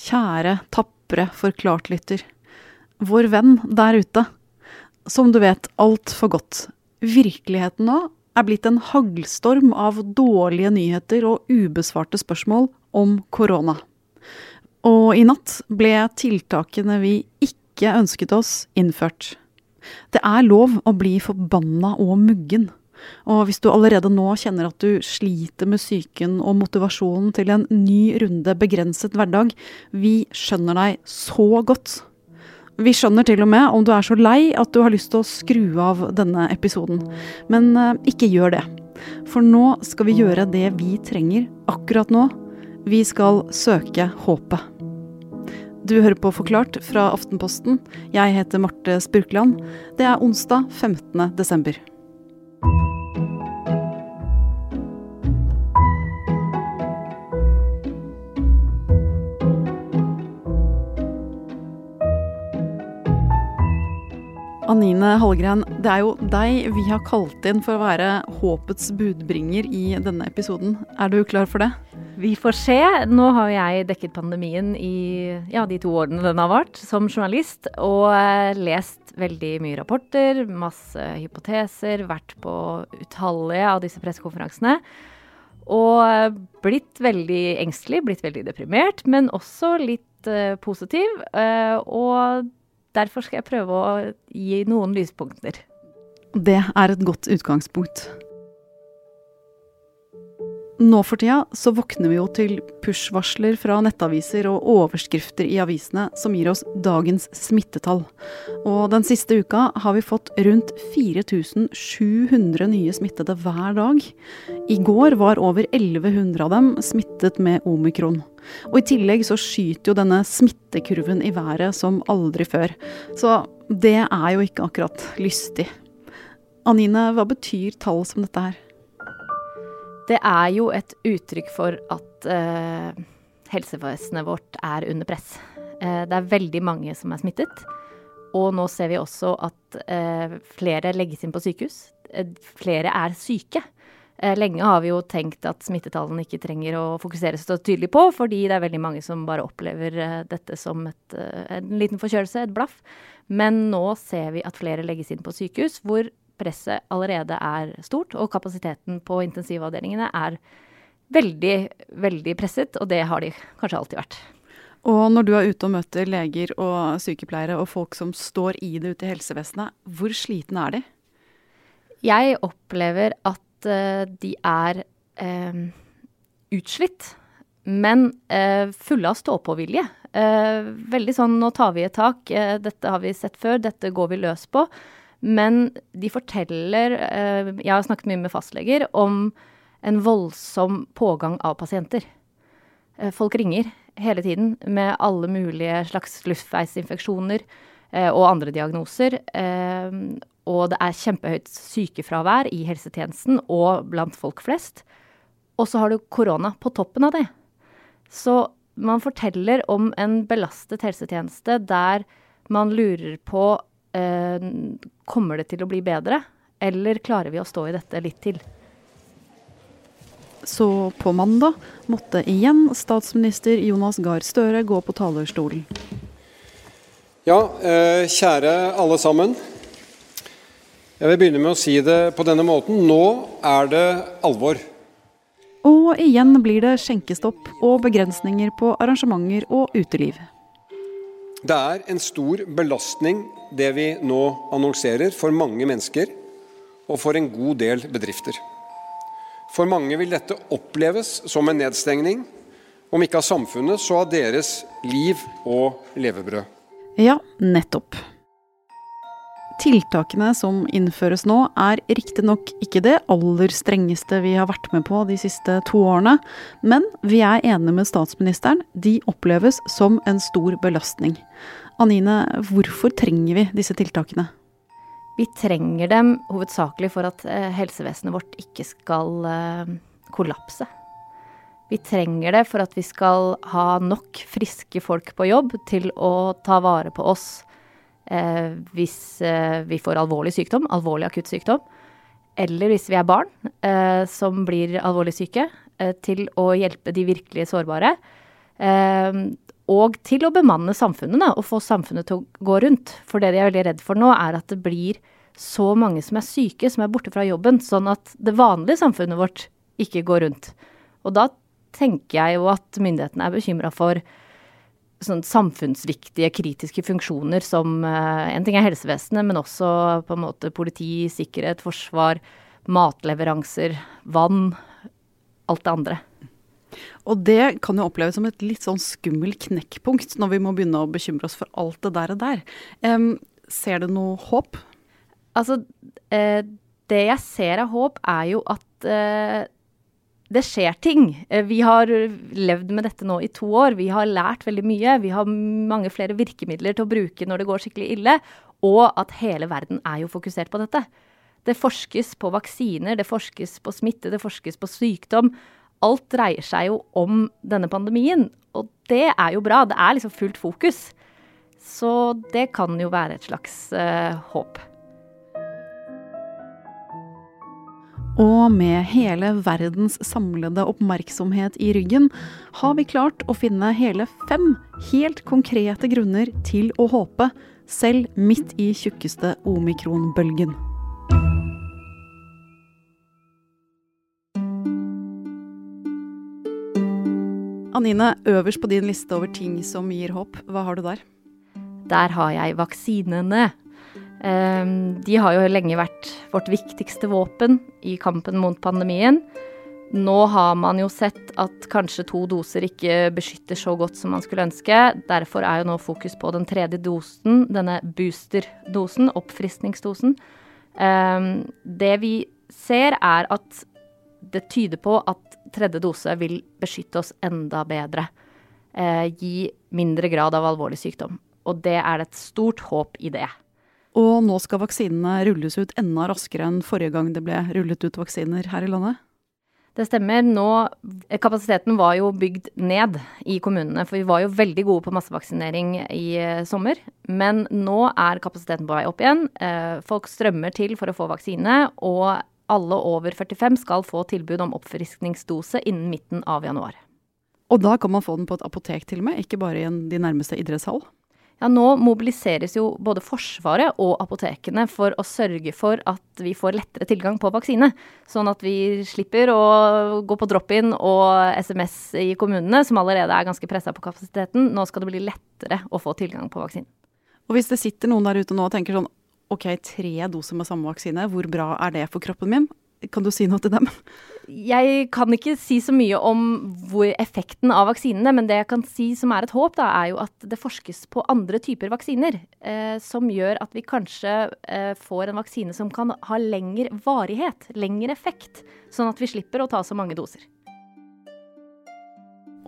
Kjære, tapre forklartlytter. Vår venn der ute. Som du vet altfor godt. Virkeligheten nå er blitt en haglstorm av dårlige nyheter og ubesvarte spørsmål om korona. Og i natt ble tiltakene vi ikke ønsket oss, innført. Det er lov å bli forbanna og muggen. Og hvis du allerede nå kjenner at du sliter med psyken og motivasjonen til en ny runde begrenset hverdag, vi skjønner deg så godt. Vi skjønner til og med om du er så lei at du har lyst til å skru av denne episoden. Men eh, ikke gjør det. For nå skal vi gjøre det vi trenger akkurat nå. Vi skal søke håpet. Du hører på Forklart fra Aftenposten. Jeg heter Marte Spurkland. Det er onsdag 15. desember. Anine Hallgren, det er jo deg vi har kalt inn for å være håpets budbringer i denne episoden. Er du klar for det? Vi får se. Nå har jeg dekket pandemien i ja, de to årene den har vart som journalist, og eh, lest veldig mye rapporter, masse hypoteser, vært på utallige av disse pressekonferansene. Og eh, blitt veldig engstelig, blitt veldig deprimert, men også litt uh, positiv. Uh, og Derfor skal jeg prøve å gi noen lyspunkter. Det er et godt utgangspunkt. Nå for tida så våkner vi jo til push-varsler fra nettaviser og overskrifter i avisene som gir oss dagens smittetall. Og den siste uka har vi fått rundt 4700 nye smittede hver dag. I går var over 1100 av dem smittet med omikron. Og i tillegg så skyter jo denne smittekurven i været som aldri før. Så det er jo ikke akkurat lystig. Anine, hva betyr tall som dette her? Det er jo et uttrykk for at eh, helsevesenet vårt er under press. Eh, det er veldig mange som er smittet. Og nå ser vi også at eh, flere legges inn på sykehus. Eh, flere er syke. Eh, lenge har vi jo tenkt at smittetallene ikke trenger å fokuseres så tydelig på, fordi det er veldig mange som bare opplever eh, dette som et, en liten forkjølelse, et blaff. Men nå ser vi at flere legges inn på sykehus, hvor presset allerede er stort, og kapasiteten på intensivavdelingene er veldig, veldig presset, og det har de kanskje alltid vært. Og når du er ute og møter leger og sykepleiere og folk som står i det ute i helsevesenet, hvor slitne er de? Jeg opplever at uh, de er uh, utslitt, men uh, fulle av stå-på-vilje. veldig sånn nå tar vi et tak, dette har vi sett før, dette går vi løs på. Men de forteller eh, Jeg har snakket mye med fastleger om en voldsom pågang av pasienter. Eh, folk ringer hele tiden med alle mulige slags luftveisinfeksjoner eh, og andre diagnoser. Og det er kjempehøyt sykefravær i helsetjenesten og blant folk flest. Og så har du korona på toppen av det. Så man forteller om en belastet helsetjeneste der man lurer på Kommer det til å bli bedre, eller klarer vi å stå i dette litt til? Så på mandag måtte igjen statsminister Jonas Gahr Støre gå på talerstolen. Ja, eh, kjære alle sammen. Jeg vil begynne med å si det på denne måten. Nå er det alvor. Og igjen blir det skjenkestopp og begrensninger på arrangementer og uteliv. Det er en stor belastning det vi nå annonserer for mange mennesker og for en god del bedrifter. For mange vil dette oppleves som en nedstengning, om ikke av samfunnet, så av deres liv og levebrød. Ja, nettopp. Tiltakene som innføres nå, er riktignok ikke det aller strengeste vi har vært med på de siste to årene, men vi er enige med statsministeren. De oppleves som en stor belastning. Anine, hvorfor trenger vi disse tiltakene? Vi trenger dem hovedsakelig for at eh, helsevesenet vårt ikke skal eh, kollapse. Vi trenger det for at vi skal ha nok friske folk på jobb til å ta vare på oss hvis eh, vi får alvorlig sykdom, alvorlig akutt sykdom, eller hvis vi er barn eh, som blir alvorlig syke, eh, til å hjelpe de virkelig sårbare. Eh, og til å bemanne samfunnet da, og få samfunnet til å gå rundt. For det de er veldig redd for nå, er at det blir så mange som er syke, som er borte fra jobben, sånn at det vanlige samfunnet vårt ikke går rundt. Og da tenker jeg jo at myndighetene er bekymra for sånn samfunnsviktige, kritiske funksjoner som uh, En ting er helsevesenet, men også på en måte politi, sikkerhet, forsvar, matleveranser, vann. Alt det andre. Og det kan jo oppleves som et litt sånn skummel knekkpunkt når vi må begynne å bekymre oss for alt det der og der. Um, ser du noe håp? Altså, eh, det jeg ser av håp, er jo at uh, det skjer ting. Eh, vi har levd med dette nå i to år. Vi har lært veldig mye. Vi har mange flere virkemidler til å bruke når det går skikkelig ille. Og at hele verden er jo fokusert på dette. Det forskes på vaksiner, det forskes på smitte, det forskes på sykdom. Alt dreier seg jo om denne pandemien. Og det er jo bra. Det er liksom fullt fokus. Så det kan jo være et slags uh, håp. Og med hele verdens samlede oppmerksomhet i ryggen, har vi klart å finne hele fem helt konkrete grunner til å håpe, selv midt i tjukkeste omikronbølgen. Anine, øverst på din liste over ting som gir håp, hva har du der? Der har jeg vaksinene. Ehm, de har jo lenge vært vårt viktigste våpen i kampen mot pandemien. Nå har man jo sett at kanskje to doser ikke beskytter så godt som man skulle ønske. Derfor er jo nå fokus på den tredje dosen, denne boosterdosen, oppfriskningsdosen. Ehm, det vi ser, er at det tyder på at tredje dose vil beskytte oss enda bedre. Eh, gi mindre grad av alvorlig sykdom. Og det er et stort håp i det. Og nå skal vaksinene rulles ut enda raskere enn forrige gang det ble rullet ut vaksiner her i landet? Det stemmer. Nå, kapasiteten var jo bygd ned i kommunene. For vi var jo veldig gode på massevaksinering i eh, sommer. Men nå er kapasiteten på vei opp igjen. Eh, folk strømmer til for å få vaksine. Og alle over 45 skal få tilbud om oppfriskningsdose innen midten av januar. Og da kan man få den på et apotek til og med, ikke bare i de nærmeste idrettshall? Ja, nå mobiliseres jo både Forsvaret og apotekene for å sørge for at vi får lettere tilgang på vaksine. Sånn at vi slipper å gå på drop-in og SMS i kommunene, som allerede er ganske pressa på kapasiteten. Nå skal det bli lettere å få tilgang på vaksinen. Og hvis det sitter noen der ute nå og tenker sånn OK, tre doser med samme vaksine, hvor bra er det for kroppen min? Kan du si noe til dem? Jeg kan ikke si så mye om effekten av vaksinene, men det jeg kan si som er et håp, da, er jo at det forskes på andre typer vaksiner. Eh, som gjør at vi kanskje eh, får en vaksine som kan ha lengre varighet, lengre effekt. Sånn at vi slipper å ta så mange doser.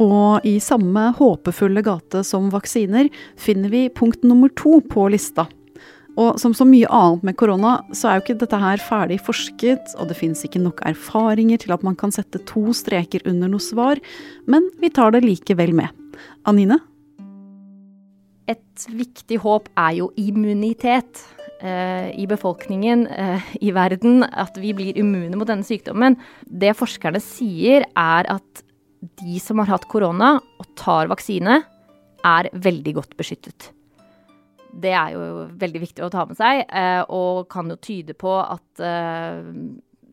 Og i samme håpefulle gate som vaksiner finner vi punkt nummer to på lista. Og som så mye annet med korona, så er jo ikke dette her ferdig forsket, og det fins ikke nok erfaringer til at man kan sette to streker under noe svar, men vi tar det likevel med. Anine? Et viktig håp er jo immunitet eh, i befolkningen eh, i verden, at vi blir immune mot denne sykdommen. Det forskerne sier, er at de som har hatt korona og tar vaksine, er veldig godt beskyttet. Det er jo veldig viktig å ta med seg, eh, og kan jo tyde på at eh,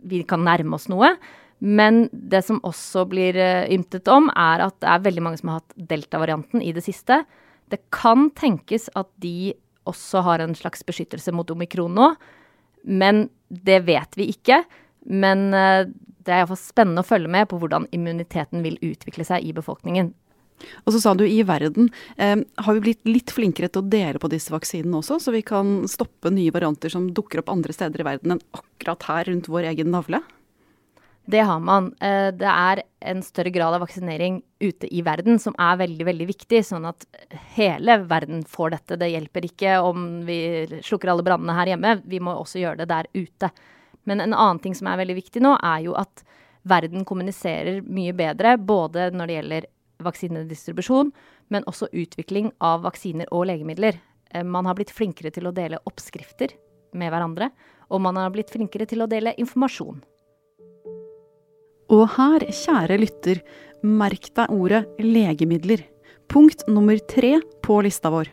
vi kan nærme oss noe. Men det som også blir eh, ymtet om, er at det er veldig mange som har hatt delta-varianten i det siste. Det kan tenkes at de også har en slags beskyttelse mot omikron nå, men det vet vi ikke. Men det er iallfall spennende å følge med på hvordan immuniteten vil utvikle seg i befolkningen. Og så sa du i verden. Eh, har vi blitt litt flinkere til å dele på disse vaksinene også, så vi kan stoppe nye varianter som dukker opp andre steder i verden enn akkurat her rundt vår egen navle? Det har man. Eh, det er en større grad av vaksinering ute i verden som er veldig veldig viktig, sånn at hele verden får dette. Det hjelper ikke om vi slukker alle brannene her hjemme, vi må også gjøre det der ute. Men en annen ting som er veldig viktig nå, er jo at verden kommuniserer mye bedre, både når det gjelder vaksinedistribusjon, men også utvikling av vaksiner og legemidler. Eh, man har blitt flinkere til å dele oppskrifter med hverandre, og man har blitt flinkere til å dele informasjon. Og her, kjære lytter, merk deg ordet legemidler. Punkt nummer tre på lista vår.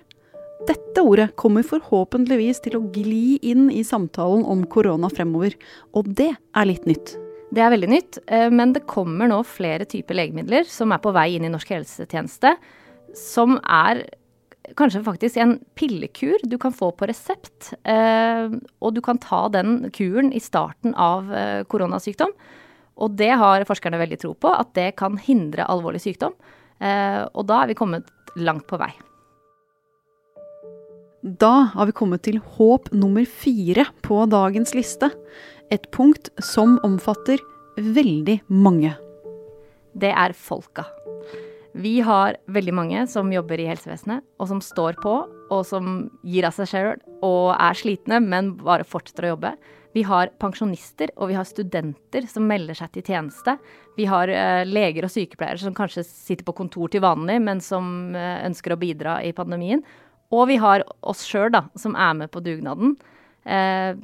Dette ordet kommer forhåpentligvis til å gli inn i samtalen om korona fremover, og det er litt nytt. Det er veldig nytt, eh, men det kommer nå flere typer legemidler som er på vei inn i norsk helsetjeneste, som er kanskje faktisk en pillekur du kan få på resept. Eh, og du kan ta den kuren i starten av eh, koronasykdom. Og det har forskerne veldig tro på, at det kan hindre alvorlig sykdom. Og da er vi kommet langt på vei. Da har vi kommet til håp nummer fire på dagens liste. Et punkt som omfatter veldig mange. Det er folka. Vi har veldig mange som jobber i helsevesenet, og som står på, og som gir av seg sjøl og er slitne, men bare fortsetter å jobbe. Vi har pensjonister og vi har studenter som melder seg til tjeneste. Vi har uh, leger og sykepleiere som kanskje sitter på kontor til vanlig, men som uh, ønsker å bidra i pandemien. Og vi har oss sjøl, da, som er med på dugnaden eh,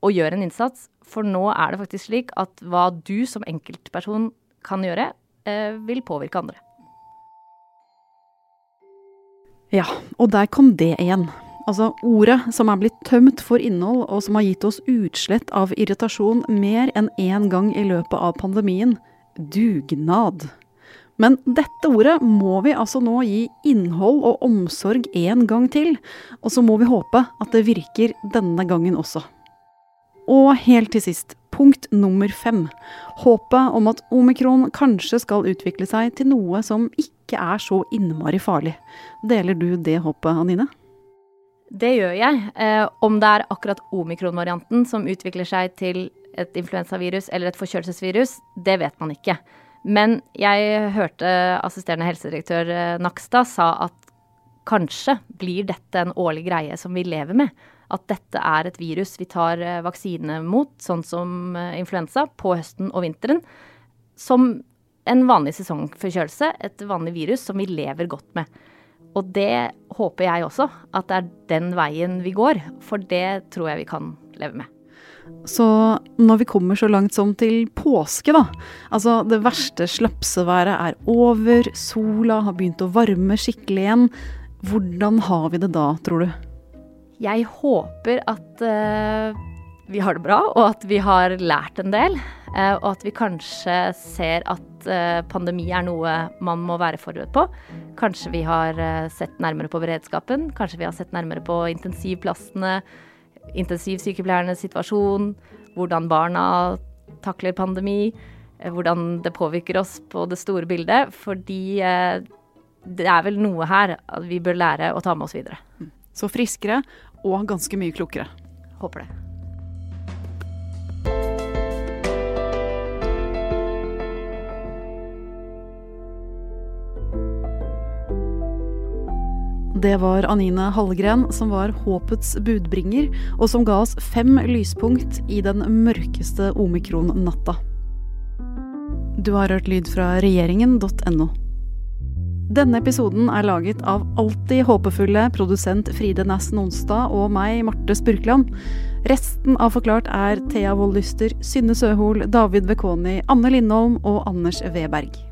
og gjør en innsats. For nå er det faktisk slik at hva du som enkeltperson kan gjøre, eh, vil påvirke andre. Ja, og der kom det igjen. Altså ordet som er blitt tømt for innhold, og som har gitt oss utslett av irritasjon mer enn én gang i løpet av pandemien dugnad. Men dette ordet må vi altså nå gi innhold og omsorg en gang til, og så må vi håpe at det virker denne gangen også. Og helt til sist, punkt nummer fem. Håpet om at omikron kanskje skal utvikle seg til noe som ikke er så innmari farlig. Deler du det håpet, Anine? Det gjør jeg. Eh, om det er akkurat omikron-varianten som utvikler seg til et influensavirus eller et forkjølelsesvirus, det vet man ikke. Men jeg hørte assisterende helsedirektør eh, Nakstad sa at kanskje blir dette en årlig greie som vi lever med. At dette er et virus vi tar eh, vaksine mot, sånn som eh, influensa, på høsten og vinteren. Som en vanlig sesongforkjølelse, et vanlig virus som vi lever godt med. Og det håper jeg også, at det er den veien vi går. For det tror jeg vi kan leve med. Så når vi kommer så langt som til påske, da, altså det verste slapseværet er over, sola har begynt å varme skikkelig igjen, hvordan har vi det da, tror du? Jeg håper at uh, vi har det bra, og at vi har lært en del. Uh, og at vi kanskje ser at uh, pandemi er noe man må være forberedt på. Kanskje vi har sett nærmere på beredskapen, kanskje vi har sett nærmere på intensivplassene intensivsykepleiernes situasjon, hvordan barna takler pandemi, eh, hvordan det påvirker oss på det store bildet. Fordi eh, det er vel noe her vi bør lære å ta med oss videre. Så friskere og ganske mye klokere. Håper det. Det var Anine Hallgren som var håpets budbringer, og som ga oss fem lyspunkt i den mørkeste omikron-natta. Du har hørt lyd fra regjeringen.no. Denne episoden er laget av alltid håpefulle produsent Fride Næss Nonstad og meg, Marte Spurkland. Resten av Forklart er Thea Wold Lyster, Synne Søhol, David Vekoni, Anne Lindholm og Anders Weberg.